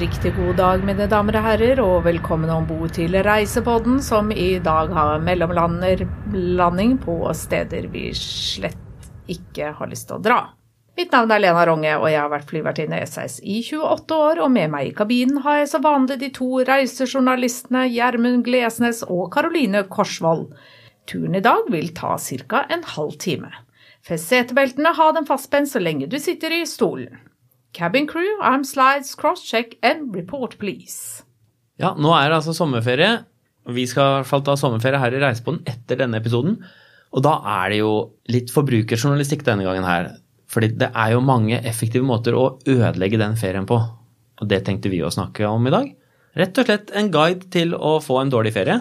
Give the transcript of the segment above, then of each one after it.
Riktig god dag, mine damer og herrer, og velkommen om bord til Reisepodden, som i dag har mellomlanding på steder vi slett ikke har lyst til å dra. Mitt navn er Lena Ronge, og jeg har vært flyvertinne i SAS i 28 år, og med meg i kabinen har jeg så vanlig de to reisejournalistene Gjermund Glesnes og Karoline Korsvold. Turen i dag vil ta ca. en halv time. Fest setebeltene, ha dem fastspent så lenge du sitter i stolen. Cabin crew, arm slides, cross-check and report, please. Ja, nå er det altså sommerferie. Vi skal i hvert fall ta sommerferie her i Reiseboden etter denne episoden. Og da er det jo litt forbrukerjournalistikk denne gangen her. Fordi det er jo mange effektive måter å ødelegge den ferien på. Og det tenkte vi å snakke om i dag. Rett og slett en guide til å få en dårlig ferie.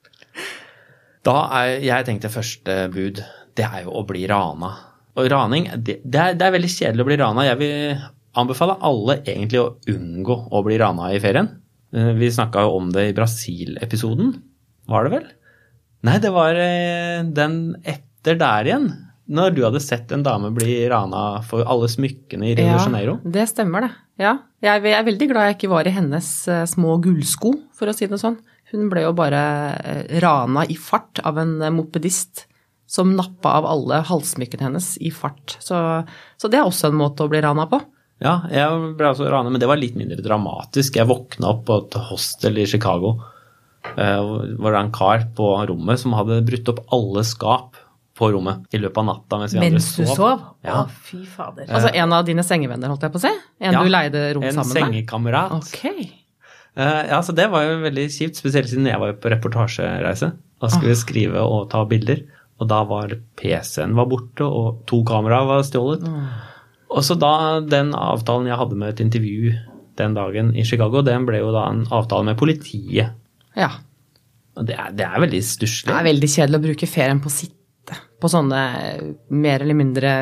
da er jeg tenkte første bud, det er jo å bli rana. Og raning, det, det, er, det er, veldig kjedelig å bli rana. Jeg vil anbefale alle egentlig å unngå å bli rana i ferien. Eh, vi snakka jo om det i Brasil-episoden, var det vel? Nei, det var eh, den etter der igjen. Når du hadde sett en dame bli rana for alle smykkene i Rio de Janeiro. Ja, det stemmer det. Ja. Jeg er veldig glad jeg ikke var i hennes eh, små gullsko, for å si det sånn. Hun ble jo bare rana i fart av en mopedist som nappa av alle halssmykkene hennes i fart. Så, så, det er også en måte å bli rana på. Ja, jeg ble også ranet, men det var litt mindre dramatisk. Jeg våkna opp på et hostel i Chicago. Uh, var det var en kar på rommet som hadde brutt opp alle skap på rommet i løpet av natta mens vi mens andre sov. Mens du sov? Ja. Å, fy fader. Altså en av dine sengevenner, holdt jeg på å si? En ja, du leide rom sammen med? En sengekamerat. Okay. Uh, ja, så det var jo veldig kjipt, spesielt siden jeg var på reportasjereise. Da skulle vi skrive og ta bilder. Og da var PC-en var borte, og to kameraer var stjålet. Mm. Og så da den avtalen jeg hadde med et intervju den dagen i Chicago, den ble jo da en avtale med politiet. Ja. Og det er, det er veldig stusslig. Det er veldig kjedelig å bruke ferien på å sitte på sånne mer eller mindre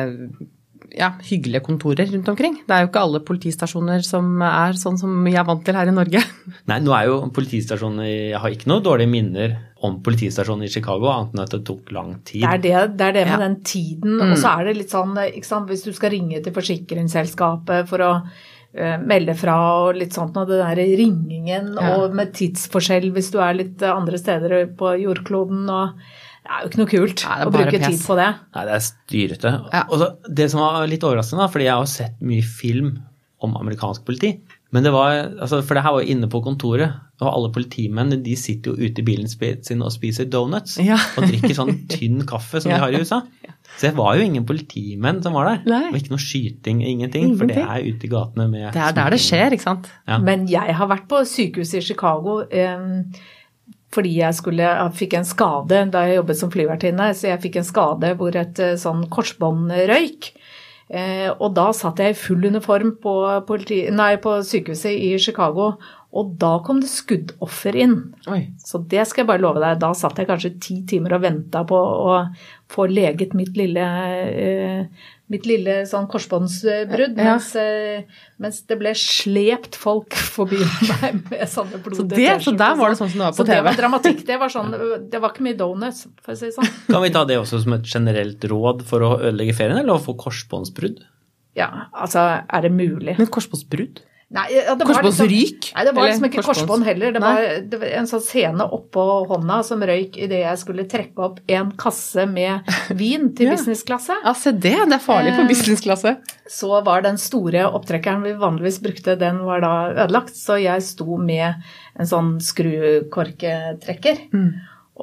ja, hyggelige kontorer rundt omkring. Det er jo ikke alle politistasjoner som er sånn som vi er vant til her i Norge. Nei, nå er jo politistasjonen Jeg har ikke noe dårlige minner om politistasjonen i Chicago, annet enn at det tok lang tid. Det er det, det, er det med ja. den tiden. Mm. Og så er det litt sånn, ikke sant, hvis du skal ringe til forsikringsselskapet for å uh, melde fra og litt sånt, og det der ringingen ja. og med tidsforskjell hvis du er litt andre steder på jordkloden og det er jo ikke noe kult Nei, å bruke pes. tid på det. Nei, det er styrete. Ja. Og det som var litt overraskende, fordi jeg har sett mye film om amerikansk politi men det var, altså, For det her var jo inne på kontoret, og alle politimennene de sitter jo ute i bilen sin og spiser donuts. Ja. og drikker sånn tynn kaffe som ja. de har i USA. Så det var jo ingen politimenn som var der. Nei. Og ikke noe skyting, ingenting, ingenting. For det er ute i gatene med Det er der det skjer, ikke sant. Ja. Men jeg har vært på sykehuset i Chicago. Um, fordi jeg, skulle, jeg fikk en skade da jeg jobbet som flyvertinne. Så jeg fikk en skade hvor et eh, sånn korsbånd røyk. Eh, og da satt jeg i full uniform på, politi, nei, på, sykehuset i Chicago, og da kom det skuddoffer inn. Oi. Så det skal jeg bare love deg. Da satt jeg kanskje ti timer og venta på å få leget mitt lille eh, mitt lille sånn korsbåndsbrudd, ja. mens, eh, mens, det ble slept folk forbi meg med sånne blodige Så, så der var det sånn som det var på TV? Så det var dramatikk. Det var, sånn, det var ikke mye donuts, for å si det sånn. Kan vi ta det også som et generelt råd for å ødelegge ferien, eller å få korsbåndsbrudd? Ja, altså er det mulig. Men korsbåndsbrudd? Nei, ja, Korsbåndsryk? Liksom, nei, det var liksom ikke korsbånd heller. Det var, det var, en sånn scene oppå hånda som røyk idet jeg skulle trekke opp en kasse med vin til ja. businessklasse. Ja, se det. Det er farlig på eh, businessklasse. Så var den store opptrekkeren vi vanligvis brukte, den var da ødelagt. Så jeg sto med en sånn skrukorketrekker. Mm.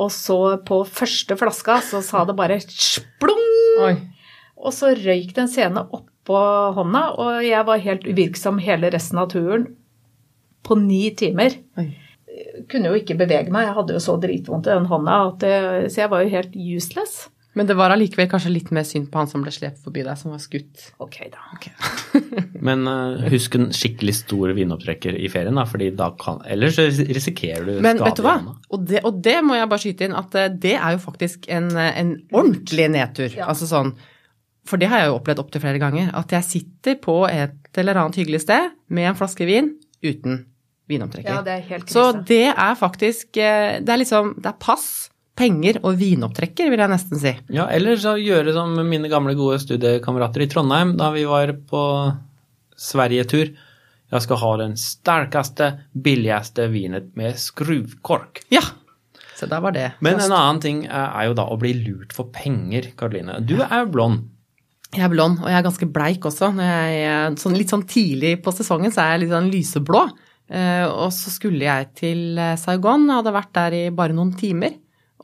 Og så på første flaska så sa det bare splung! Oi. Og så røyk den scene opp på hånda, og jeg var helt uvirksom hele resten av turen på ni timer. Oi. Kunne jo ikke bevege meg, jeg hadde jo så dritvondt i den hånda, det, så jeg var jo helt useless. Men det var allikevel kanskje litt mer synd på han som ble slept forbi deg, som var skutt. Ok da. Okay. Men uh, husk en skikkelig stor vinopptrekker i ferien, da, fordi da kan Ellers risikerer du Men vet du hva, og det, og det, må jeg bare skyte inn, at uh, det er jo faktisk en, uh, en ordentlig nedtur. Ja. Altså sånn for det har jeg jo opplevd opptil flere ganger, at jeg sitter på et eller annet hyggelig sted med en flaske vin uten vinopptrekker. Ja, det er helt krise. Så det er faktisk eh, Det er liksom Det er pass, penger og vinopptrekker, vil jeg nesten si. Ja, eller så gjøre som mine gamle, gode studiekamerater i Trondheim da vi var på Sverigetur Jeg skal ha den sterkeste, billigste vinet med skruvkork. Ja. Så da var det. Men en annen ting er jo da å bli lurt for penger, Karoline. Du er jo blond. Jeg er blond, og jeg er ganske bleik også. Jeg, sånn, litt sånn tidlig på sesongen så er jeg litt sånn lyseblå. Eh, og så skulle jeg til eh, Saigon, jeg hadde vært der i bare noen timer.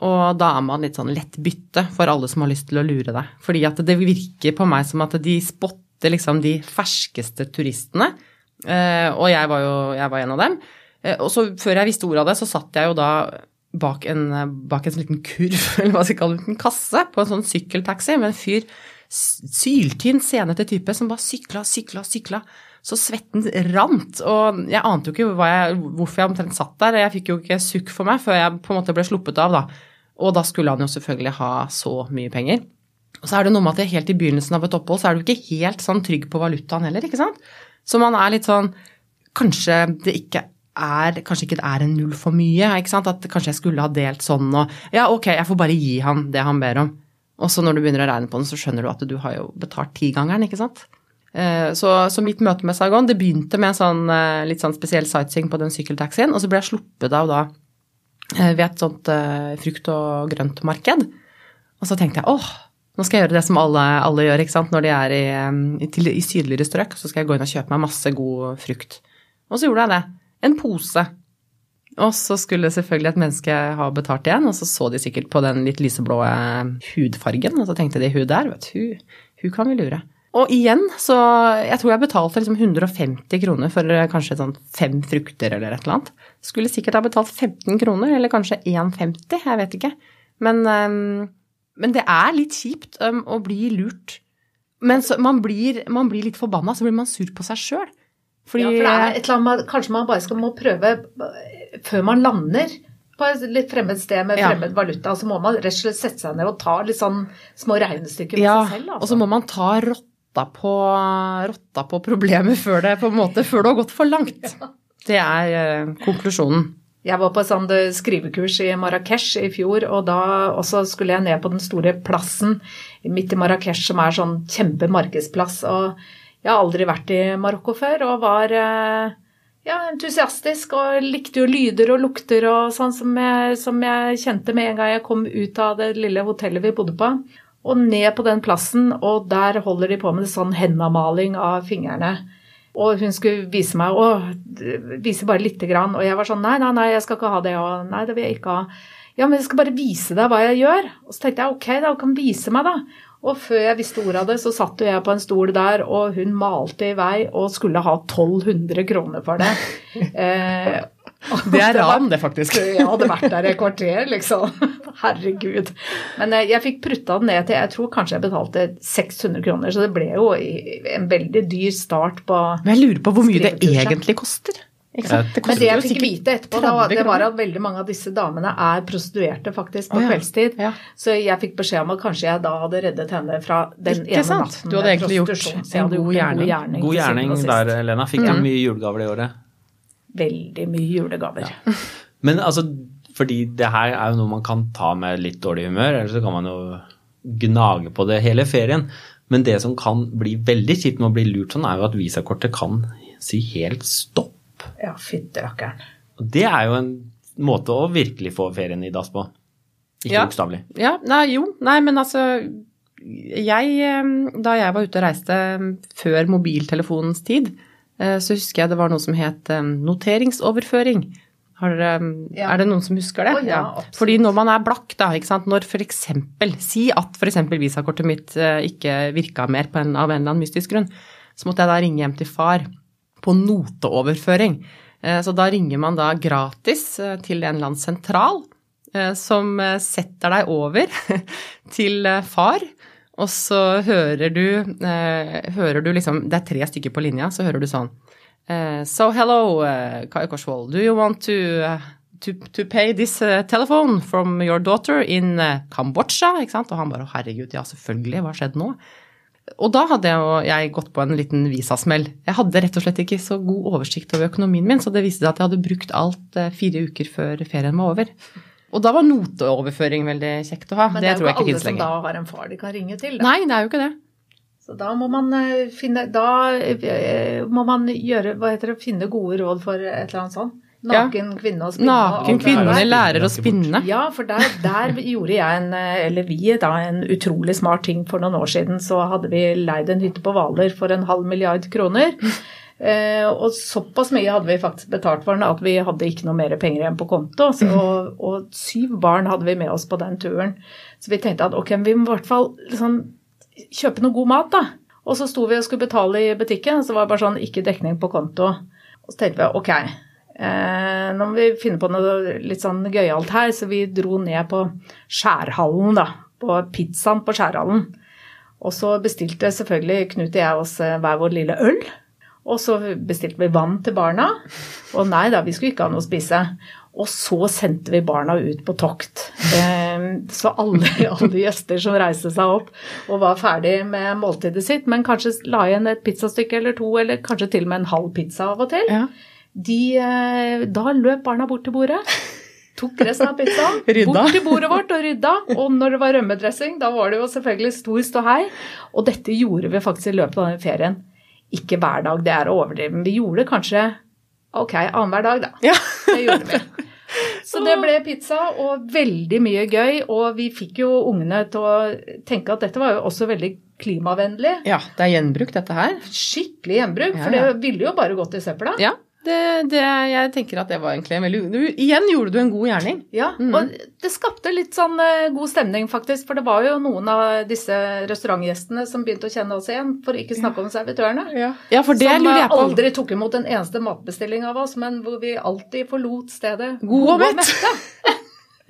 Og da er man litt sånn lett bytte for alle som har lyst til å lure deg. Fordi at det virker på meg som at de spotter liksom de ferskeste turistene. Eh, og jeg var jo jeg var en av dem. Og så før jeg visste ordet av det, så satt jeg jo da bak en, bak en liten kurv, eller hva skal jeg kalle det, en kasse, på en sånn sykkeltaxi med en fyr syltynn, senete type som bare sykla, sykla, sykla. Så svetten rant. Og jeg ante jo ikke jeg, hvorfor jeg omtrent satt der. Jeg fikk jo ikke sukk for meg før jeg på en måte ble sluppet av, da. Og da skulle han jo selvfølgelig ha så mye penger. Og så er det noe med at helt i begynnelsen av et opphold så er du ikke helt sånn trygg på valutaen heller, ikke sant. Så man er litt sånn Kanskje det ikke er, kanskje ikke det er en null for mye. ikke sant? At kanskje jeg skulle ha delt sånn og Ja, ok, jeg får bare gi han det han ber om. Og så når du begynner å regne på den, så skjønner du at du har jo betalt tigangeren, ikke sant. Eh, så, så, mitt møte med Saigon det begynte med en sånn, eh, litt sånn spesiell sightseeing på den sykkeltaxien, og så ble jeg sluppet av da eh, ved et sånt frukt- og grøntmarked. Og så tenkte jeg åh, nå skal jeg gjøre det som alle, alle gjør ikke sant? når de er i, i, i sydligere strøk. Så skal jeg gå inn og kjøpe meg masse god frukt. Og så gjorde jeg det. En pose og så skulle selvfølgelig et menneske ha betalt igjen, og så så de sikkert på den litt lyseblå eh, hudfargen, og så tenkte de hun der, vet du, hun kan vi lure. Og igjen, så jeg tror jeg betalte liksom 150 kroner for eh, kanskje sånn fem frukter eller et eller annet. Skulle sikkert ha betalt 15 kroner, eller kanskje 1,50, jeg vet ikke. Men, um, men, det er litt kjipt um, å bli lurt. Men så, man, blir, man blir litt forbanna, så blir man sur på seg sjøl. Fordi, ja, for det er et eller annet med, Kanskje man bare skal må prøve før man lander på et litt fremmed sted med fremmed ja. valuta, så må man rett og slett sette seg ned og ta litt sånn små regnestykker med ja, seg selv. Altså. Og så må man ta rotta på, rotta på problemet før det på en måte, før det har gått for langt. Ja. Det er uh, konklusjonen. Jeg var på et sånt eh, skrivekurs i Marrakech i fjor, og da også skulle jeg ned på den store plassen midt i Marrakech, som er sånn kjempemarkedsplass. Og jeg har aldri vært i Marokko før, og var uh, ja, entusiastisk og likte jo lyder og lukter og sånn som jeg, som jeg, kjente med en gang jeg kom ut av det lille hotellet vi bodde på. Og ned på den plassen, og der holder de på med sånn hendamaling av fingrene. Og hun skulle vise meg å, vise bare lite grann, og jeg var sånn nei, nei, nei, jeg skal ikke ha det, og nei, det vil jeg ikke ha. Ja, men jeg skal bare vise deg hva jeg gjør. Og så tenkte jeg ok, da, kan vise meg, da. Og før jeg visste ordet av det, så satt jo jeg på en stol der, og hun malte i vei og skulle ha 1200 kroner for det. Eh, det er ran, det, faktisk. Jeg hadde vært der et kvarter, liksom. Herregud. Men eh, jeg fikk prutta den ned til jeg tror kanskje jeg betalte 600 kroner, så det ble jo en veldig dyr start på Men jeg lurer på hvor mye det egentlig koster? Det Men det jeg fikk vite etterpå, da, det var at veldig mange av disse damene er prostituerte faktisk på oh, ja. kveldstid. Ja. Så jeg fikk beskjed om at kanskje jeg da hadde reddet henne fra den Ikke ene sant? natten Du hadde egentlig gjort en god gjerning. God gjerning, god gjerning der, Lena. Fikk du mm. mye julegaver det året? Veldig mye julegaver. Ja. Men altså, fordi det her er jo noe man kan ta med litt dårlig humør, eller så kan man jo gnage på det hele ferien. Men det som kan bli veldig kjipt med å bli lurt sånn, er jo at visakortet kan si helt stopp. Ja, fytterakkeren. Det er jo en måte å virkelig få ferien i dass på. Ikke ja. bokstavelig. Ja, nei, jo. Nei, men altså jeg, Da jeg var ute og reiste før mobiltelefonens tid, eh, så husker jeg det var noe som het noteringsoverføring. Dere, ja. Er det noen som husker det? Oh, ja, Fordi når man er blakk, da, ikke sant? når f.eks. Si at f.eks. visakortet mitt eh, ikke virka mer på en, av en eller annen mystisk grunn, så måtte jeg da ringe hjem til far på noteoverføring. Eh, så da ringer man da gratis eh, til en eller annen sentral eh, som setter deg over til far. Og så hører du, hører du liksom Det er tre stykker på linja, så hører du sånn So hello, Kai Korsvold. Do you want to, to, to pay this telephone from your daughter in Kambodsja? Og han bare herregud, ja selvfølgelig, hva skjedde nå? Og da hadde jeg, jeg gått på en liten visasmell. Jeg hadde rett og slett ikke så god oversikt over økonomien min, så det viste seg at jeg hadde brukt alt eh, fire uker før ferien var over. Og da var noteoverføring veldig kjekt å ha. Men det, det er jo ikke alle som da har en far de kan ringe til. Da. Nei, det er jo ikke det. Så da må man eh, finne Da eh, må man gjøre Hva heter det? Finne gode råd for et eller annet sånt. Naken kvinne og spinne. Naken kvinne lærer å spinne. Ja, for der, der gjorde jeg en, eller vi, da, en utrolig smart ting for noen år siden. Så hadde vi leid en hytte på Hvaler for en halv milliard kroner. Eh, og såpass mye hadde vi faktisk betalt for den at vi hadde ikke noe mer penger igjen på konto. Så, og, og syv barn hadde vi med oss på den turen. Så vi tenkte at ok, vi må i hvert fall liksom, kjøpe noe god mat, da. Og så sto vi og skulle betale i butikken, så var det bare sånn ikke dekning på konto. Og så tenkte vi ok, nå må vi finne på noe litt sånn gøyalt her, så vi dro ned på Skjærhallen, da. På pizzaen på Skjærhallen. Og så bestilte selvfølgelig Knut og jeg oss eh, hver vår lille øl. Og så bestilte vi vann til barna. Og nei da, vi skulle ikke ha noe å spise. Og så sendte vi barna ut på tokt. Eh, Så alle, alle gjester som reiste seg opp og var ferdig med måltidet sitt, men kanskje la igjen et pizzastykke eller to, eller kanskje til og med en halv pizza av og til, Ja. De, eh, da løp barna bort til bordet. Tok resten av pizzaen bort til bordet vårt og rydda. Og når det var rømmedressing, da var det jo selvfølgelig stor ståhei. Og dette gjorde vi faktisk i løpet av den ferien. Ikke hver dag, det er å overdrive, men vi gjorde det kanskje ok, annenhver dag, da. Ja. Det gjorde vi. Så det ble pizza og veldig mye gøy, og vi fikk jo ungene til å tenke at dette var jo også veldig klimavennlig. ja, det er gjenbruk, dette her. Skikkelig gjenbruk, for det ville jo bare gått i søpla. Ja, det, det, jeg tenker at det var egentlig en veldig du, Igjen gjorde du en god gjerning. Ja, og det skapte litt sånn eh, god stemning, faktisk. For det var jo noen av disse restaurantgjestene som begynte å kjenne oss igjen, for ikke snakke om servitørene. Ja, for det som lurer eh, jeg på. aldri tok imot en eneste matbestilling av oss, men hvor vi alltid forlot stedet God og mett.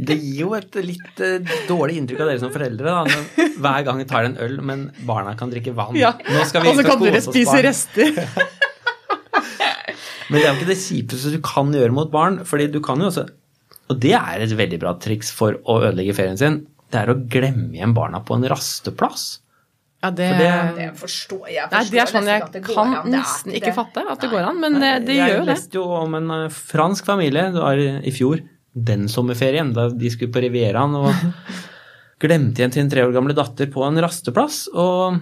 Det gir jo et litt eh, dårlig inntrykk av dere som foreldre. Da, når hver gang vi tar en øl, men barna kan drikke vann. Ja. Nå skal vi Og så kan dere spise barn. rester. Men det er jo ikke det kjipeste du kan gjøre mot barn. fordi du kan jo også, Og det er et veldig bra triks for å ødelegge ferien sin. Det er å glemme igjen barna på en rasteplass. Ja, det, For det- Det forstår jeg. Nei, det er sånn jeg at det går kan an. Er nesten ikke ikke fatte at det går an, men det, det gjør jo det. Jeg leste jo om en eh, fransk familie det var i fjor, den sommerferien, da de skulle på Rivieraen og glemte igjen sin tre år gamle datter på en rasteplass. Og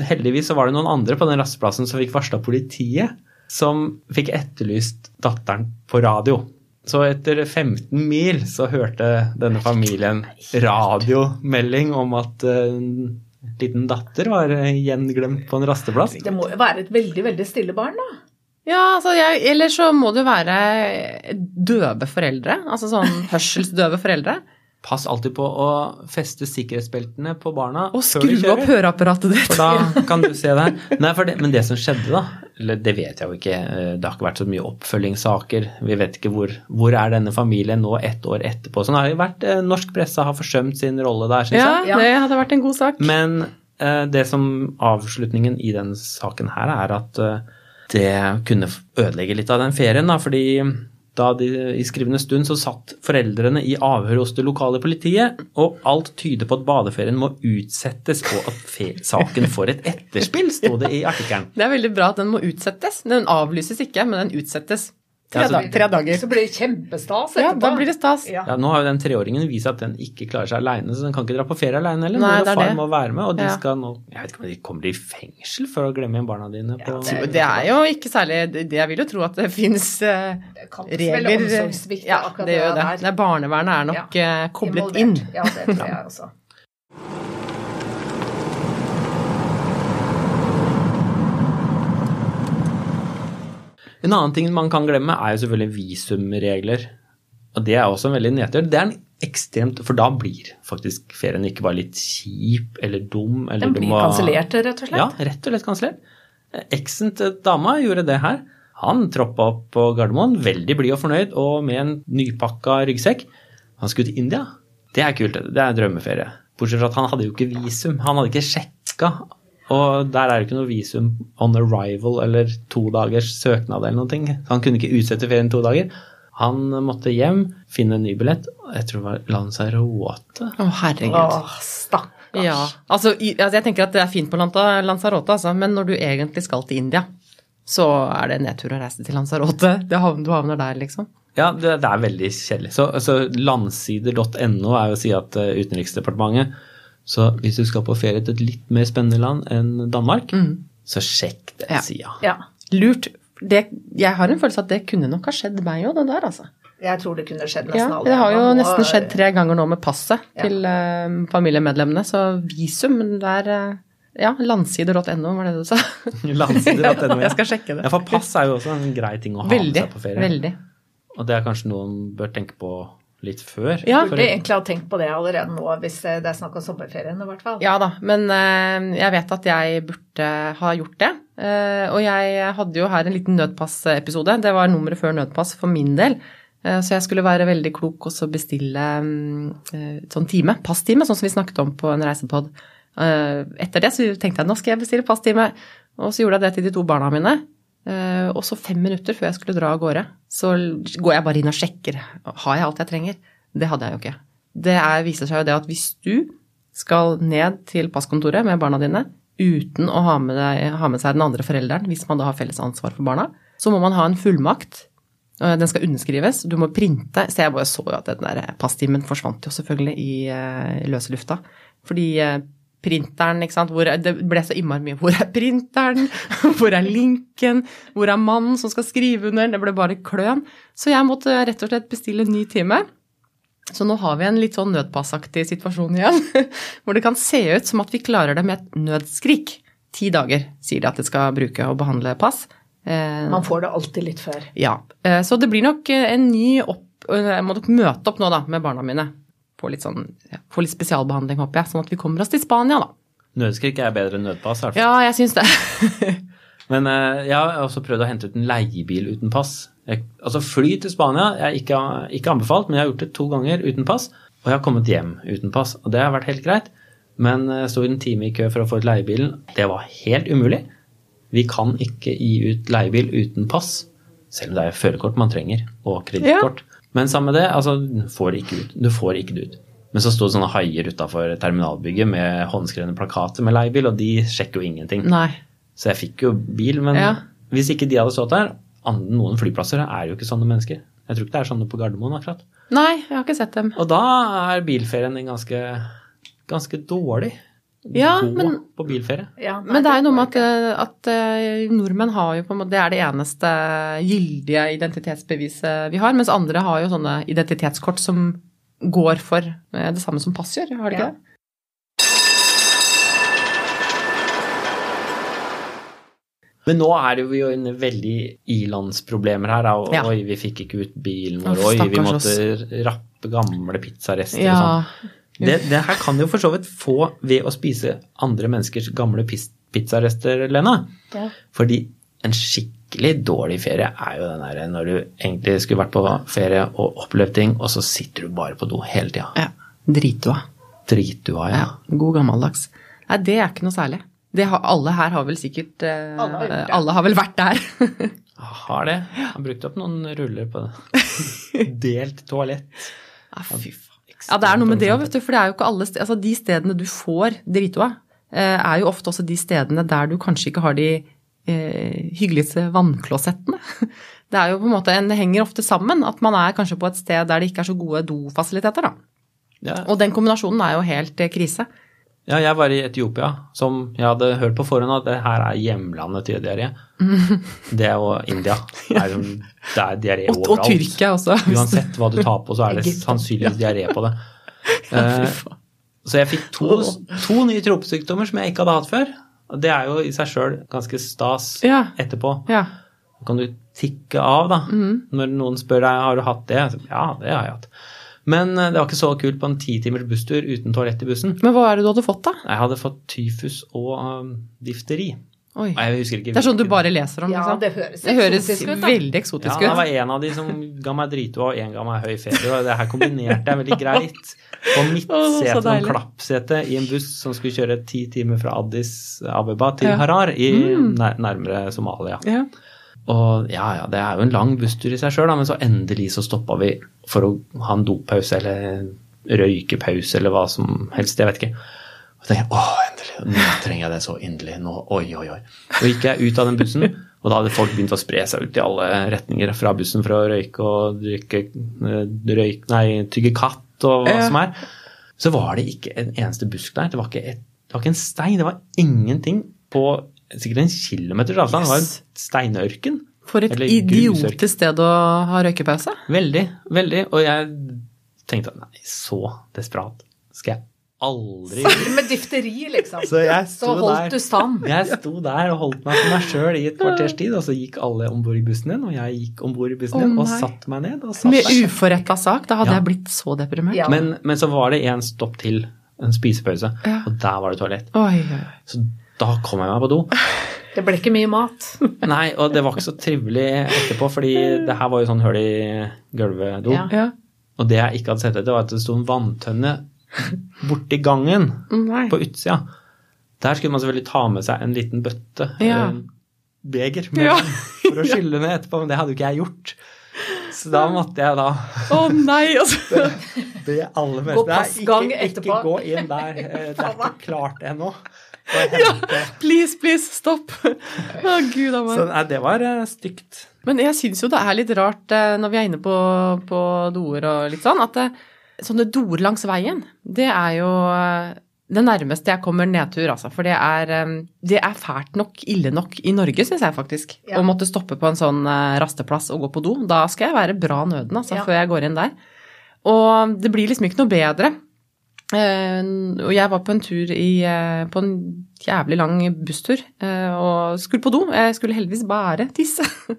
heldigvis så var det noen andre på den rasteplassen som fikk varsla politiet, som fikk etterlyst datteren på radio. Så etter 15 mil så hørte denne familien radiomelding om at eh, en liten datter var eh, gjenglemt på en rasteplass. Det må jo være et veldig, veldig stille barn, da. Ja, altså, jeg, eller så må det jo være døve foreldre. Altså sånn hørselsdøve foreldre. Pass alltid på å feste sikkerhetsbeltene på barna Og skru opp høreapparatet ditt. For da kan du se det. Nei, for det, men det som skjedde, da Eller det vet jeg jo ikke. eh, Det har ikke vært så mye oppfølgingssaker. Vi vet ikke hvor, hvor er denne familien nå ett år etterpå. Sånn har det vært. eh, Norsk presse har forsømt sin rolle der, syns jeg. Ja. det hadde vært en god sak. Men eh, det som avslutningen i den saken her er at det kunne ødelegge litt av den ferien, da, fordi da de, i skrivende stund så satt foreldrene i avhør hos det lokale politiet, og alt tyder på at badeferien må utsettes og at saken får et etterspill, sto det i artikkelen. Det er veldig bra at den må utsettes. Den avlyses ikke, men den utsettes. Tre, Ja, så- da, tre dager. Så blir det kjempestas Ja, da blir det stas. Ja. Ja, Nå har jo den treåringen vist at den ikke klarer seg aleine, så den kan ikke dra på ferie aleine heller. Nei, Mor og det far det. må være med, og de Ja. skal nå Jeg vet ikke om de kommer i fengsel for å glemme igjen barna dine på det- Det er jo ikke særlig det- Jeg vil jo tro at det fins Det kalles vel regler Ja, det gjør det. det er barnevernet er nok uh, koblet Involvert. inn. Ja, det tror jeg også. En annen ting man kan glemme, er jo selvfølgelig visumregler. Og det er også en veldig nedtur. Det er en ekstremt For da blir faktisk ferien ikke bare litt kjip eller dum. Eller Den blir må- kansellert, rett og slett. Ja, rett og slett kansellert. Eksen til dama gjorde det her. Han troppa opp på Gardermoen, veldig blid og fornøyd, og med en nypakka ryggsekk. Han skulle til India. Det er kult. Det er drømmeferie. Bortsett fra at han hadde jo ikke visum. Han hadde ikke sjekka. Og der er det ikke noe visum on arrival eller to dagers søknad eller noe. ting. Han kunne ikke utsette ferien to dager. Han måtte hjem, finne en ny billett. Jeg tror det var Lanzarote. Å, herregud. Åh, stakkars. Ja, altså, altså jeg tenker at det er fint på Lanzarote, altså, men når du egentlig skal til India, så er det nedtur å reise til Lanzarote. Det havner, du havner der, liksom. Ja, det, det er veldig kjedelig. Så altså, Landsider.no er jo å si at eh, Utenriksdepartementet Så hvis du skal på ferie til et litt mer spennende land enn Danmark, så sjekk den Ja. sida. Ja. Lurt. Det, jeg har en følelse at det kunne nok ha skjedd meg òg, det der, altså. Jeg tror det kunne skjedd Ja, nesten alle. det har jo Man nesten skjedd tre ganger nå med passet Ja. til uh, familiemedlemmene, så visum der uh, Ja, landsider.no var det du sa. Landsider.no, ja. Jeg skal sjekke det. Ja, for pass er jo også en grei ting å ha Veldig. med seg på ferie. Veldig. Og det er kanskje noen bør tenke på litt før. Ja, For- Burde egentlig ha tenkt på det allerede nå, hvis det er snakk om sommerferien i hvert fall. Ja da, men eh, jeg vet at jeg burde ha gjort det. Eh, og jeg hadde jo her en liten nødpassepisode. Det var nummeret før nødpass for min del. Eh, så jeg skulle være veldig klok og så bestille eh, et sånn time, passtime, sånn som vi snakket om på en reisepod. Eh, etter det så tenkte jeg nå skal jeg bestille passtime. Og så gjorde jeg det til de to barna mine. Eh, og så fem minutter før jeg skulle dra av gårde, så går jeg bare inn og sjekker. Har jeg alt jeg trenger? Det hadde jeg jo ikke. Det er, viser seg jo det at hvis du skal ned til passkontoret med barna dine uten å ha med, deg, ha med seg den andre forelderen, hvis man da har felles ansvar for barna, så må man ha en fullmakt. Eh, Den skal underskrives. Du må printe. Så jeg bare så jo at den der passtimen forsvant jo selvfølgelig i eh, løse lufta. Fordi printeren, ikke sant, hvor, det ble så innmari mye Hvor er printeren? Hvor er linken? Hvor er mannen som skal skrive under? Det ble bare kløn. Så jeg måtte rett og slett bestille en ny time. Så nå har vi en litt sånn nødpassaktig situasjon igjen, hvor det kan se ut som at vi klarer det med et nødskrik. Ti dager sier de at de skal bruke å behandle pass. Eh, Man får det alltid litt før. ja, eh, så det blir nok eh, en ny opp Jeg må nok møte opp nå, da, med barna mine. Få litt, sånn, ja, få litt spesialbehandling, håper jeg, sånn at vi kommer oss til Spania, da. Nødskrik er bedre enn nødpass. i hvert fall. Ja, jeg syns det. Men eh, jeg har også prøvd å hente ut en leiebil uten pass. Jeg, altså Fly til Spania jeg ikke, ikke anbefalt, men jeg har gjort det to ganger uten pass. Og jeg har kommet hjem uten pass, og det har vært helt greit. Men jeg sto en time i kø for å få ut leiebilen. Det var helt umulig. Vi kan ikke gi ut leiebil uten pass, selv om det er førerkort man trenger, og kredittkort. Men sammen med det, altså, du får ikke ut. Du får ikke det ut. Men så sto det sånne haier utafor terminalbygget med håndskrevne plakater med leiebil, og de sjekker jo ingenting. Nei. Så jeg fikk jo bil, men Ja. hvis ikke de hadde stått der Noen flyplasser er jo ikke sånne mennesker. Jeg tror ikke det er sånne på Gardermoen akkurat. Nei, jeg har ikke sett dem. Og da er bilferien en ganske, ganske dårlig. Ja, Gå men- på bilferie. Ja, nei, Men det er jo noe med at, eh, at eh, nordmenn har jo på en måte Det er det eneste gyldige identitetsbeviset vi har, mens andre har jo sånne identitetskort som går for eh, det samme som pass gjør, har de ikke Ja. det? Men nå er det jo en veldig i-landsproblemer her. da, og Ja. Oi, vi fikk ikke ut bilen vår. Oi, vi måtte rappe gamle pizzarester og sånn. Det, det her kan jo for så vidt få ved å spise andre menneskers gamle pizzarester, Lena. Ja. Fordi en skikkelig dårlig ferie er jo den derre når du egentlig skulle vært på ferie og opplevd ting, og så sitter du bare på do hele tida. ja. Dritdua. Dritdua, ja. Ja. God gammeldags. Nei, det er ikke noe særlig. Det har, alle her har vel sikkert eh, Alle har alle har vel vært der. Har det. Jeg har brukt opp noen ruller på det. Delt toalett. Ja, fy. Ja, det er noe med det òg, vet du. For det er jo ikke alle Altså, de stedene du får dritoa, eh, er jo ofte også de stedene der du kanskje ikke har de eh, hyggeligste vannklosettene. Det er jo på en måte en, Det henger ofte sammen at man er kanskje på et sted der det ikke er så gode dofasiliteter, da. Ja. Og den kombinasjonen er jo helt eh, krise. Ja, jeg var i Etiopia, som jeg hadde hørt på forhånd at det her er hjemlandet til diaré. Det er jo India. Det er, det er diaré Og, og. Tyrkia også. Uansett hva du tar på, så er det sannsynligvis diaré på det. Eh. Så jeg fikk to, to nye tropesykdommer som jeg ikke hadde hatt før. Og det er jo i seg sjøl ganske stas Ja. etterpå. Ja. Da kan du tikke av, da. Mhm. Når noen spør deg har du hatt det. Ja, det har jeg hatt. Men eh, det var ikke så kult på en ti timers busstur uten toalett i bussen. Men hva er det du hadde fått, da? Jeg hadde fått tyfus og um, difteri. Oi. Jeg ikke Det er sånn du bare leser om, Ja, liksom? det høres Det høres eksotisk ut, da. veldig Ja, eksotisk det var en av de som ga meg dritoa, og en ga meg høy feber. Og det her kombinerte jeg veldig greit. På midtsetet deilig. klappsete i en buss som skulle kjøre ti timer fra Addis Abeba til Ja. Mm. Harar, i nær, nærmere Somalia. Ja. Og ja, ja, det er jo en lang busstur i seg sjøl, men så endelig så stoppa vi for å ha en dopause eller røykepause eller hva som helst, jeg vet ikke. Og tenkte jeg, åh, endelig, nå trenger jeg det så inderlig, nå, oi, oi, oi. Så gikk jeg ut av den bussen, og da hadde folk begynt å spre seg ut i alle retninger fra bussen for å røyke og drikke, eh, røyk, nei, tygge katt og hva som er. så var det ikke en eneste busk der. Det var ikke, et, det var ikke en stein. Det var ingenting på sikkert en kilometers avstand. Yes. var en steinørken. For et idiotisk sted å ha røykepause. Veldig, veldig. Og jeg tenkte at nei, så desperat skal jeg aldri. Med difteri, liksom. Så jeg Så holdt der. du stand. Jeg sto der og holdt meg for meg sjøl i et kvarters tid, og så gikk alle om bord i bussen din, og jeg gikk om bord i bussen din din og satte meg ned. og satt Med uforretta sak. Da hadde Ja. jeg blitt så deprimert. Ja. Men, men så var det en stopp til, en spisepause, Ja. og der var det toalett. Oi, oi. Så da kom jeg meg på do. Det ble ikke mye mat. Nei, og det var ikke så trivelig etterpå, fordi det her var jo sånn høl i gulvet-do. Ja. Ja. Og det jeg ikke hadde sett etter, var at det sto en vanntønne borti gangen Nei. på utsida. Der skulle man selvfølgelig ta med seg en liten bøtte, Ja. en beger, med Ja. for å skylle ned etterpå, men det hadde jo ikke jeg gjort. Så da måtte jeg da Å nei, altså. be alle mennesker Gå passgang ikke, ikke gå inn der. eh, Det er ikke klart ennå. Hente- Please, please, stopp. Å gud a meg. Så nei, det var uh, stygt. Men jeg syns jo det er litt rart uh, når vi er inne på, på doer og litt sånn, at uh, sånne doer langs veien, det er jo det nærmeste jeg kommer nedtur, altså. For det er, det er fælt nok, ille nok i Norge, syns jeg faktisk. Ja. Å måtte stoppe på en sånn rasteplass og gå på do. Da skal jeg være bra nøden, altså, Ja. før jeg går inn der. Og det blir liksom ikke noe bedre. Eh, og jeg var på en tur i, eh, på en jævlig lang busstur eh, og skulle på do. Jeg skulle heldigvis bare tisse.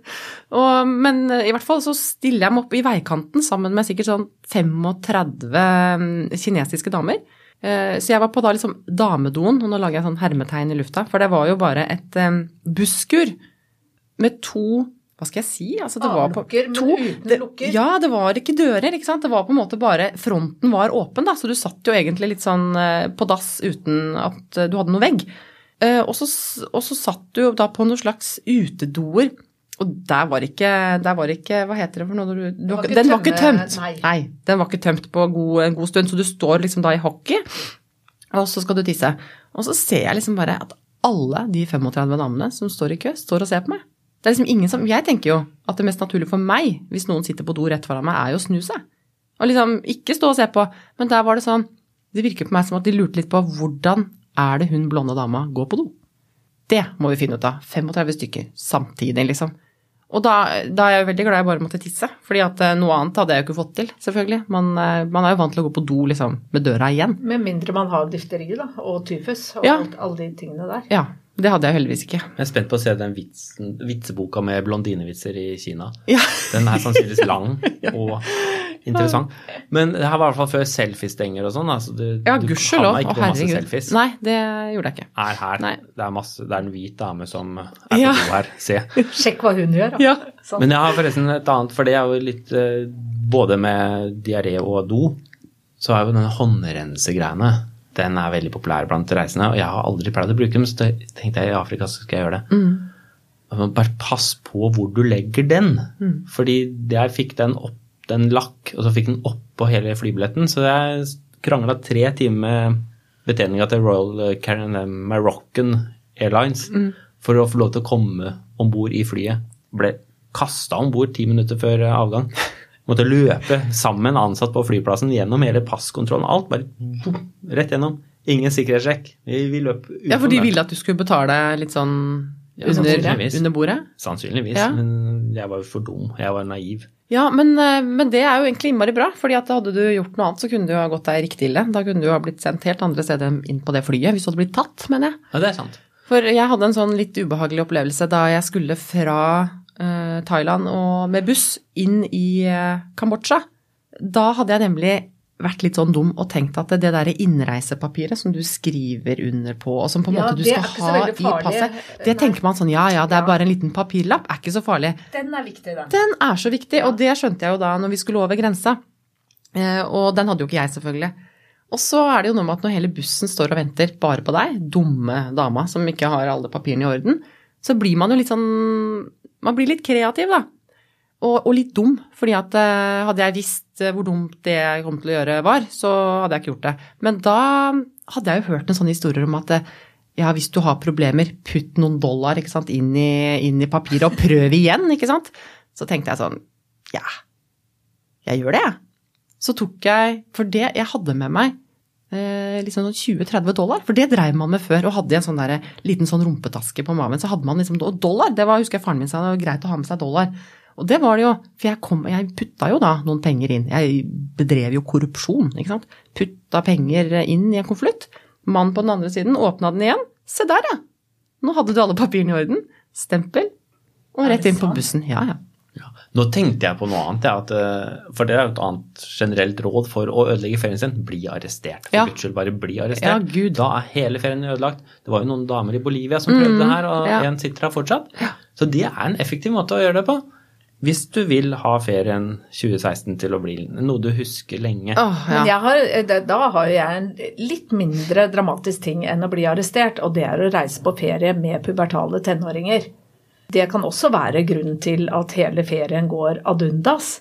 og, men i hvert fall så stiller jeg meg opp i veikanten sammen med sikkert sånn 35 mm, kinesiske damer. Så jeg var på da liksom damedoen, og nå lager jeg sånn hermetegn i lufta, for det var jo bare et busskur med to hva skal jeg si? Altså, det var på, Avlukker, men to, uten det, lukker. Ja, det var ikke dører, ikke sant. Det var på en måte bare Fronten var åpen, da, så du satt jo egentlig litt sånn eh, på dass uten at eh, du hadde noe vegg. Eh, Og så, og så satt du da på noen slags utedoer. Og der var ikke, der var ikke Hva heter det for noe? Du, du, den, var den var ikke tømt. tømt. nei. den var ikke tømt på god, en god stund. Så du står liksom da i hockey, og så skal du tisse. Og så ser jeg liksom bare at alle de 35 damene som står i kø, står og ser på meg. Det er liksom ingen som Jeg tenker jo at det mest naturlige for meg, hvis noen sitter på do rett foran meg, er jo å snu seg. Og liksom ikke stå og se på. Men der var det sånn Det virker på meg som at de lurte litt på hvordan er det hun blonde dama går på do. Det må vi finne ut av. 35 stykker samtidig, liksom. Og da, da er jeg veldig glad jeg bare måtte tisse, fordi at eh, noe annet hadde jeg jo ikke fått til, selvfølgelig. Man, eh, man er jo vant til å gå på do liksom med døra igjen. Med mindre man har difteri da, og tyfus og Ja. alt, alle de tingene der. Ja, det hadde jeg heldigvis ikke. Jeg er spent på å se den vitsen, vitseboka med blondinevitser i Kina. Ja. Den er sannsynligvis lang og interessant. Men det her var i hvert fall før selfiestenger og sånn. Altså, du, Ja, gudskjelov. Å, herregud. Nei, det gjorde jeg ikke. Er her. Nei. Det er, masse, det er en hvit dame som er på Ja. do her. Se. Sjekk hva hun gjør. da. Ja. Sånn. Men jeg har forresten et annet, for det er jo litt eh, Både med diaré og do, så er jo denne håndrensegreiene den er veldig populær blant reisende. Og jeg har aldri pleid å bruke dem, så tenkte jeg i Afrika så skal jeg gjøre det. Mm. Bare pass på hvor du legger den. Fordi jeg fikk den opp, den lakk, og så fikk den oppå hele flybilletten. Så jeg krangla tre timer med betjeninga til Royal eh, Moroccan Airlines for å få lov til å komme om bord i flyet. Ble kasta om bord ti minutter før avgang. Måtte løpe sammen ansatt på flyplassen gjennom hele passkontrollen. Alt bare rett gjennom. Ingen sikkerhetssjekk. Vi, vi løp utenom Ja, for de ville at du skulle betale litt sånn Ja, under, sannsynligvis. under bordet? Sannsynligvis, Ja. men jeg var jo for dum. Jeg var naiv. Ja, men, eh, men det er jo egentlig innmari bra, fordi at hadde du gjort noe annet, så kunne du ha gått deg riktig ille. Da kunne du ha blitt sendt helt andre steder inn på det flyet, hvis du hadde blitt tatt, mener jeg. Ja, det er sant. For jeg hadde en sånn litt ubehagelig opplevelse da jeg skulle fra Thailand og med buss inn i eh, Kambodsja. Da hadde jeg nemlig vært litt sånn dum og tenkt at det, der derre innreisepapiret som du skriver under på, og som på en Ja, måte du skal ha i passet, det Nei. tenker man sånn ja ja, det er Ja. bare en liten papirlapp, er ikke så farlig. Den er viktig, da. Den er så viktig, og det skjønte jeg jo da når vi skulle over grensa. Eh, Og den hadde jo ikke jeg, selvfølgelig. Og så er det jo noe med at når hele bussen står og venter bare på deg, dumme dama som ikke har alle papirene i orden, så blir man jo litt sånn Man blir litt kreativ, da. Og, og litt dum, fordi at eh, hadde jeg visst eh, hvor dumt det jeg kom til å gjøre var, så hadde jeg ikke gjort det. Men da hadde jeg jo hørt en sånn historie om at eh, ja, hvis du har problemer, putt noen dollar sant, inn, i, inn i papiret og prøv igjen, ikke sant. Så tenkte jeg sånn, ja, jeg gjør det, jeg. Så tok jeg, for det, jeg hadde med meg liksom sånn 20-30 dollar, for det dreiv man med før. Og hadde en sånn der, liten sånn rumpetaske på maven, så hadde man liksom og dollar. Det var, husker jeg faren min sa, det var greit å ha med seg dollar. Og det var det jo, for jeg, kom, jeg putta jo da noen penger inn. Jeg bedrev jo korrupsjon, ikke sant. Putta penger inn i en konvolutt. Mannen på den andre siden åpna den igjen. Se der, ja. Nå hadde du alle papirene i orden. Stempel. Og rett inn på bussen. Ja, ja. Nå tenkte jeg på noe annet, ja, at, eh, for det er jo et annet generelt råd for å ødelegge ferien sin. Bli arrestert. For Ja. guds skyld, bare bli arrestert. Ja, Gud. Da er hele ferien ødelagt. Det var jo noen damer i Bolivia som prøvde det her, og én ja. en sitter her fortsatt. Så det er en effektiv måte å gjøre det på. Hvis du vil ha ferien 2016 til å bli noe du husker lenge. Men ja. jeg har, da har jo jeg en litt mindre dramatisk ting enn å bli arrestert, og det er å reise på ferie med pubertale tenåringer. Det kan også være grunnen til at hele ferien går ad undas.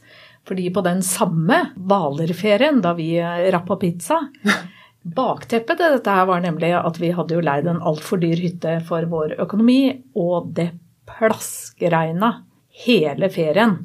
Fordi på den samme Hvalerferien, da vi rappa pizza Bakteppet til dette her var nemlig at vi hadde jo leid en altfor dyr hytte for vår økonomi, og det plaskregna hele ferien.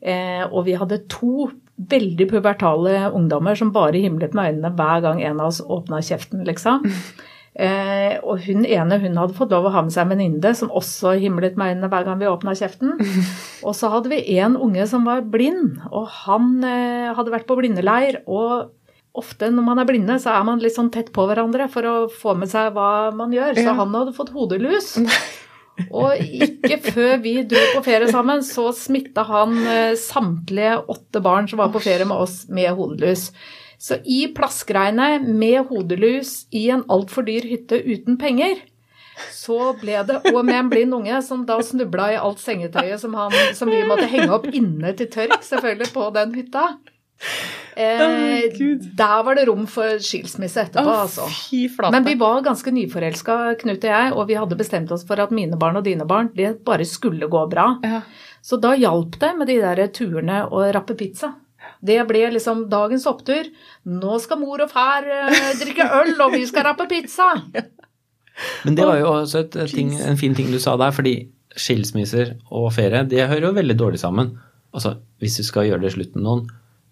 Eh, og vi hadde to veldig pubertale ungdommer som bare himlet med øynene hver gang en av oss åpna kjeften, liksom. Eh, og hun ene hun hadde fått lov å ha med seg en venninne som også himlet med øynene hver gang vi åpna kjeften. Og så hadde vi en unge som var blind, og han eh, hadde vært på blindeleir. og Ofte når man er blinde, så er man litt sånn tett på hverandre for å få med seg hva man gjør. Så Ja. han hadde fått hodelus. Og ikke før vi dro på ferie sammen, så smitta han eh, samtlige åtte barn som var på ferie med oss, med hodelus. Så i plaskregnet med hodelus i en altfor dyr hytte uten penger, så ble det Og med en blind unge som da snubla i alt sengetøyet som, han, som vi måtte henge opp inne til tørk, selvfølgelig, på den hytta. Eh, oh, der var det rom for skilsmisse etterpå, oh, altså. Men vi var ganske nyforelska, Knut og jeg, og vi hadde bestemt oss for at mine barn og dine barn det bare skulle gå bra. ja. Så da hjalp det med de der turene å rappe pizza. Det ble liksom dagens opptur. Nå skal mor og far eh, drikke øl, og vi skal rappe pizza. Men det var jo også et, et ting, en fin ting du sa der, fordi skilsmisser og ferie, det hører jo veldig dårlig sammen. Altså, hvis du skal gjøre det slutten med noen,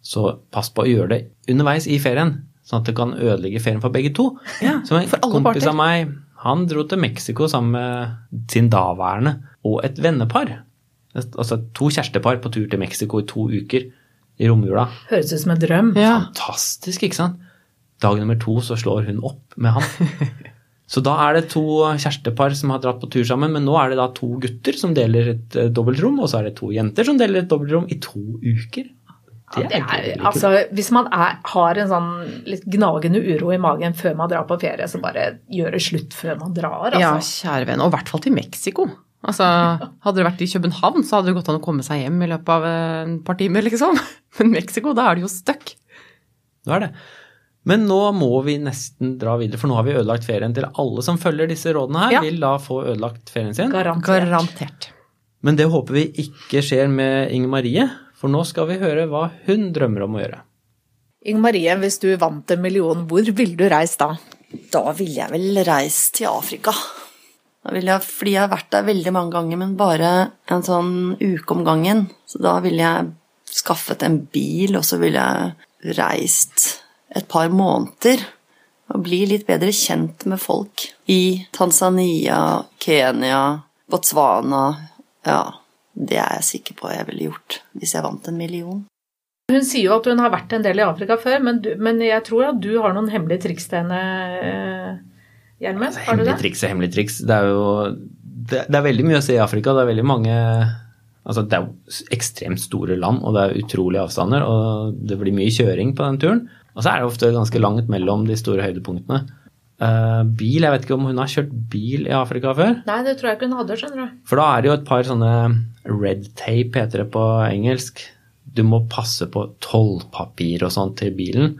så pass på å gjøre det underveis i ferien, sånn at det kan ødelegge ferien for begge to. Ja, Som en for alle kompis parter. av meg, han dro til Mexico sammen med sin daværende og et vennepar. Altså to kjærestepar på tur til Mexico i to uker i romjula. Høres ut som en drøm. Ja. Fantastisk, ikke sant? Dag nummer to så slår hun opp med han. Så da er det to kjærestepar som har dratt på tur sammen, men nå er det da to gutter som deler et eh, dobbeltrom, og så er det to jenter som deler et dobbeltrom i to uker. Det er, Det er, altså, hvis man er, har en sånn litt gnagende uro i magen før man drar på ferie, så bare gjør det slutt før man drar. Ja, Altså. kjære venn. Og i hvert fall til Mexico. Altså, hadde det vært i København, så hadde det gått an å komme seg hjem i løpet av en et par timer, liksom. Men Mexico, da er det jo stuck. Det er det. Men nå må vi nesten dra videre, for nå har vi ødelagt ferien til alle som følger disse rådene her, Ja. vil da få ødelagt ferien sin. Garantert. Garantert. Men det håper vi ikke skjer med Inger Marie, for nå skal vi høre hva hun drømmer om å gjøre. Inger Marie, hvis du vant en million, hvor ville du reist da? Da ville jeg vel reist til Afrika. Jeg, fordi jeg har vært der veldig mange ganger, men bare en sånn uke om gangen. Så da ville jeg skaffet en bil, og så ville jeg reist et par måneder. Og bli litt bedre kjent med folk i Tanzania, Kenya, Botswana. Ja, det er jeg sikker på jeg ville gjort hvis jeg vant en million. Hun sier jo at hun har vært en del i Afrika før, men, du, men jeg tror at du har noen hemmelige triks til henne, eh, Altså, Har du Hemmelig triks er hemmelig triks. Det er jo det, det er veldig mye å se i Afrika. Det er veldig mange Altså, det er jo ekstremt store land, og det er utrolige avstander, og det blir mye kjøring på den turen. Og så er det ofte ganske langt mellom de store høydepunktene. Uh, bil, jeg vet ikke om hun har kjørt bil i Afrika før? Nei, det tror jeg ikke hun hadde, skjønner du. For da er det jo et par sånne red tape, heter det på engelsk. Du må passe på tollpapir og sånt til bilen.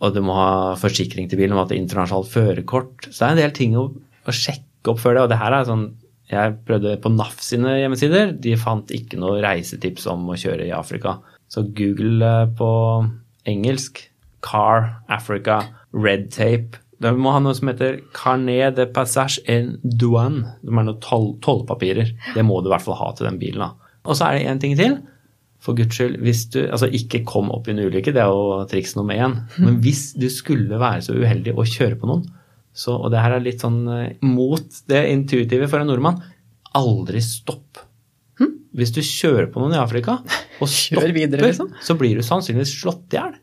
Og du må ha forsikring til bilen om at det er internasjonalt førerkort. Så det er en del ting å, å sjekke opp før det. Og det her er sånn Jeg prøvde på NAF sine hjemmesider. De fant ikke noe reisetips om å kjøre i Afrika. Så Google eh, på engelsk Car Africa Red Tape. Du må ha noe som heter Carnet de Passage en Douane. Det er noen toll, tollpapirer. Det må du i hvert fall ha til den bilen. da. Og så er det én ting til. For guds skyld, hvis du Altså, ikke kom opp i en ulykke, det er jo triks nummer én. Men hvis du skulle være så uheldig å kjøre på noen, så, og det her er litt sånn eh, mot det intuitive for en nordmann, aldri stopp. Hvis du kjører på noen i Afrika og stopper, videre, liksom. så blir du sannsynligvis slått i hjel.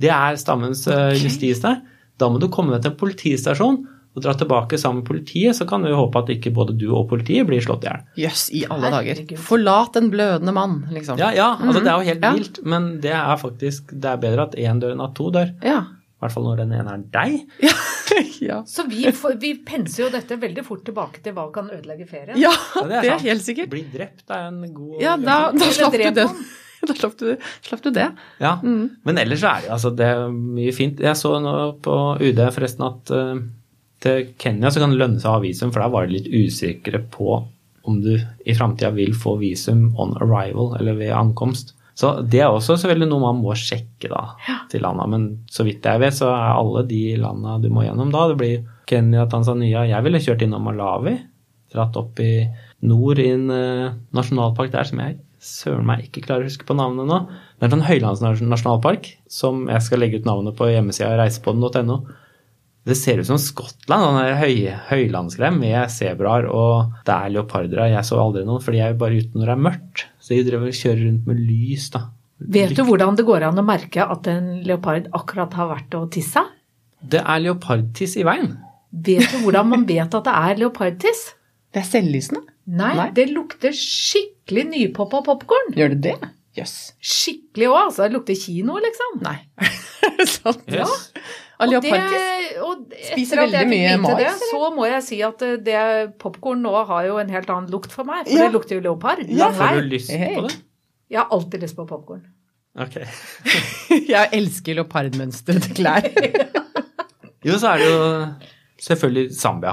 Det er stammens okay. Justis der. Da må du komme deg til en politistasjon og dra tilbake sammen med politiet, så kan vi håpe at ikke både du og politiet blir slått i hjel. Jøss, i alle dager. Forlat en blødende mann, liksom. Ja, ja, altså det er jo helt Ja. vilt, men det er faktisk det er bedre at én dør enn at to dør. Ja. I hvert fall når den ene er deg. ja. Så vi, får- vi penser jo dette veldig fort tilbake til hva kan ødelegge ferien. Ja, Ja, det er sant. helt sikkert. Bli drept er en god Ja, da, da slapp du den. det. Da slapp du, slapp du det. Ja, Men ellers er det jo altså, det er mye fint. Jeg så nå på UD forresten at eh, til Kenya så kan det lønne seg å ha visum, for der var de litt usikre på om du i framtida vil få visum on arrival, eller ved ankomst. Så det er også selvfølgelig noe man må sjekke da, til landa. Men så vidt jeg vet, så er alle de landa du må gjennom da, det blir Kenya, Tanzania Jeg ville kjørt innom Malawi, dratt opp i nord i en uh, nasjonalpark der som jeg søren meg ikke klarer å huske på navnet nå. Det er en høylandsnasjonalpark som jeg skal legge ut navnet på hjemmesida reisepodden.no. Det ser ut som Skottland, sånn der høy, høylandsgreie med sebraer og det er leoparder her. Jeg så aldri noen, fordi jeg er bare ute når det er mørkt. Så de driver og kjører rundt med lys, da. Vet du hvordan det går an å merke at en leopard akkurat har vært og tissa? Det er leopardtiss i veien. Vet du hvordan man vet at det er leopardtiss? Det er selvlysende. Nei, Nei. det lukter skikkelig nypoppa popkorn. Gjør det det? Jøss. Skikkelig òg, altså. Det lukter kino, liksom. Nei. Er det sant? Ja. Av Og det- og Spiser etter at jeg veldig mye mais, det, så må jeg si at eh, det popkorn nå har jo en helt annen lukt for meg. For Ja. det lukter jo leopard. Ja. Får du lyst på det? Jeg har alltid lyst på popkorn. Ok. Jeg elsker leopardmønstrede klær. Jo, så er det jo selvfølgelig Zambia.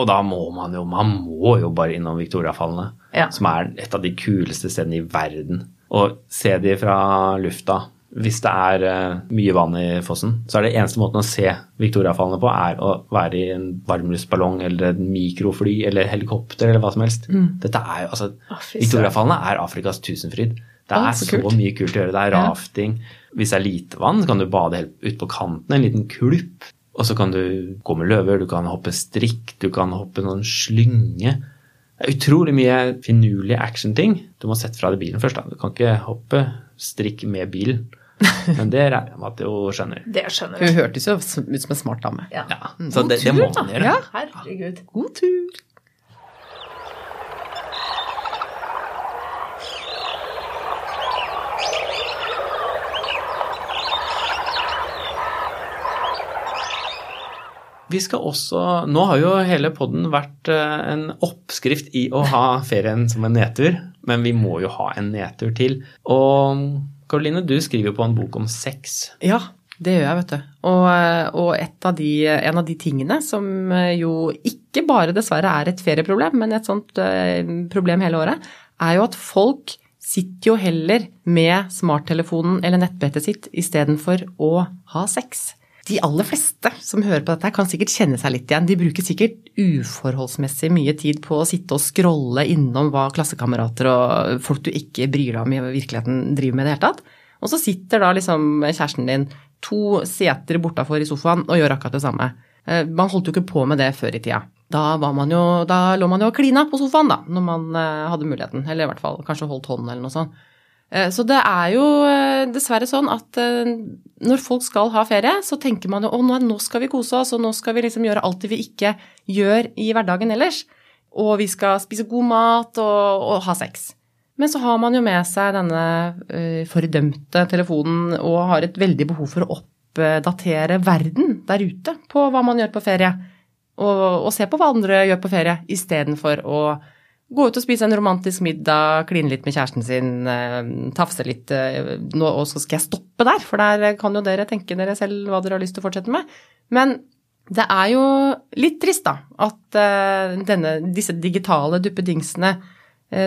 Og da må man jo Man må jo bare innom Victoriafallene, Ja. som er et av de kuleste stedene i verden. Og se de fra lufta. Hvis det er eh, mye vann i fossen, så er det eneste måten å se Victoriafallene på, er å være i en varmluftsballong eller et mikrofly eller helikopter eller hva som helst. Dette er jo altså Victoriafallene er Afrikas tusenfryd. Det er så så, mye kult å gjøre. Det er rafting. Hvis det er lite vann, så kan du bade helt ut på kanten, en liten klupp. Og så kan du gå med løver, du kan hoppe strikk, du kan hoppe noen slynge. Det er utrolig mye finurlige actionting. Du må sette fra deg bilen først. da. Du kan ikke hoppe strikk med bilen. Men det regner jeg med at hun skjønner. Det skjønner Hun Hun hørtes jo ut som en smart dame. Ja. Ja, så det, det må man gjøre. Ja. Herregud. God tur. Vi skal også Nå har jo hele podden vært eh, en oppskrift i å ha ferien som en nedtur, men vi må jo ha en nedtur til. Og Karoline, du skriver jo på en bok om sex. Ja, det gjør jeg, vet du. Og, og et av de, en av de tingene som jo ikke bare dessverre er et ferieproblem, men et sånt eh, problem hele året, er jo at folk sitter jo heller med smarttelefonen eller nettbrettet sitt istedenfor å ha sex. De aller fleste som hører på dette, kan sikkert kjenne seg litt igjen. De bruker sikkert uforholdsmessig mye tid på å sitte og scrolle innom hva klassekamerater og folk du ikke bryr deg om i virkeligheten driver med i det hele tatt. Og så sitter da liksom kjæresten din to seter bortafor i sofaen og gjør akkurat det samme. Eh, Man holdt jo ikke på med det før i tida. Da, jo, da lå man jo og klina på sofaen, da, når man eh, hadde muligheten. Eller i hvert fall kanskje holdt hånden eller noe sånt. Eh, Så det er jo eh, dessverre sånn at eh, når folk skal ha ferie, så tenker man jo å nå- skal vi kose oss, og nå skal vi liksom gjøre alt det vi ikke gjør i hverdagen ellers. Og vi skal spise god mat og, og ha sex. Men så har man jo med seg denne fordømte telefonen og har et veldig behov for å oppdatere verden der ute på hva man gjør på ferie. Og, og se på hva andre gjør på ferie, istedenfor å gå ut og spise en romantisk middag, kline litt med kjæresten sin, eh, tafse litt eh, nå, Og så skal jeg stoppe der, for der kan jo dere tenke dere selv hva dere har lyst til å fortsette med. Men det er jo litt trist, da, at eh, denne, disse digitale duppedingsene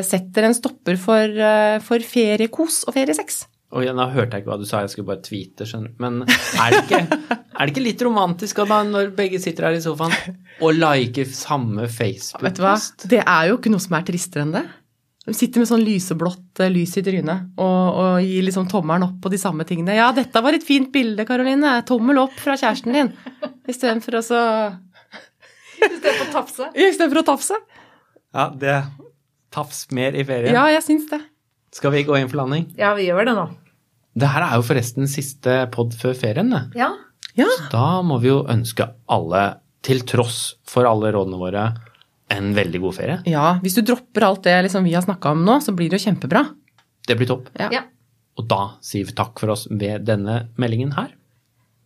setter en stopper for, for feriekos og feriesex. Og nå hørte jeg ikke hva du sa, jeg skulle bare tweete, skjønner du. Men er det ikke, er det ikke litt romantisk da, når begge sitter her i sofaen og liker samme Vet du hva? Facebook-post? Det er jo ikke noe som er tristere enn det. De sitter med sånn lyseblått eh, lys i trynet og, og gir liksom tommelen opp på de samme tingene. 'Ja, dette var et fint bilde, Karoline. Tommel opp fra kjæresten din.' Istedenfor å så Istedenfor å tafse. Istedenfor å tafse. Ja, det Tafs mer i ferien. Ja, jeg syns det. Skal vi gå inn for landing? Ja, vi gjør det nå. Det her er jo forresten siste pod før ferien. det. Ja. Ja. Da må vi jo ønske alle, til tross for alle rådene våre, en veldig god ferie. ja. Hvis du dropper alt det liksom vi har snakka om nå, så blir det jo kjempebra. Det blir topp. Ja. ja. Og da sier vi takk for oss ved denne meldingen her.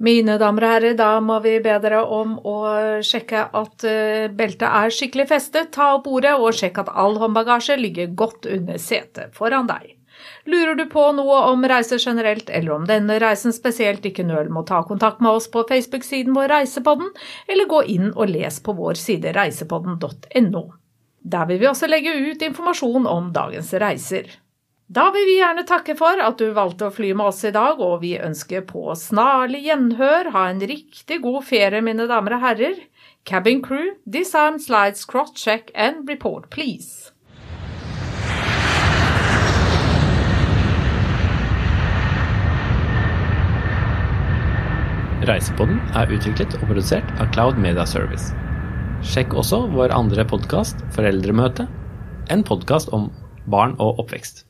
Mine damer og herrer, da må vi be dere om å sjekke at eh, beltet er skikkelig festet. Ta opp bordet og sjekk at all håndbagasje ligger godt under setet foran deg. Lurer du på noe om reiser generelt, eller om denne reisen spesielt, ikke nøl med å ta kontakt med oss på Facebook-siden vår Reisepodden, eller gå inn og les på vår side reisepodden.no. Der vil vi også legge ut informasjon om dagens reiser. Da vil vi gjerne takke for at du valgte å fly med oss i dag, og vi ønsker på snarlig gjenhør. Ha en riktig god ferie, mine damer og herrer. Cabin crew, disarm slides, cross check and report, please. Reisepodden er utviklet og produsert av Cloud Media Service. Sjekk også vår andre podkast, Foreldremøte, en podkast om barn og oppvekst.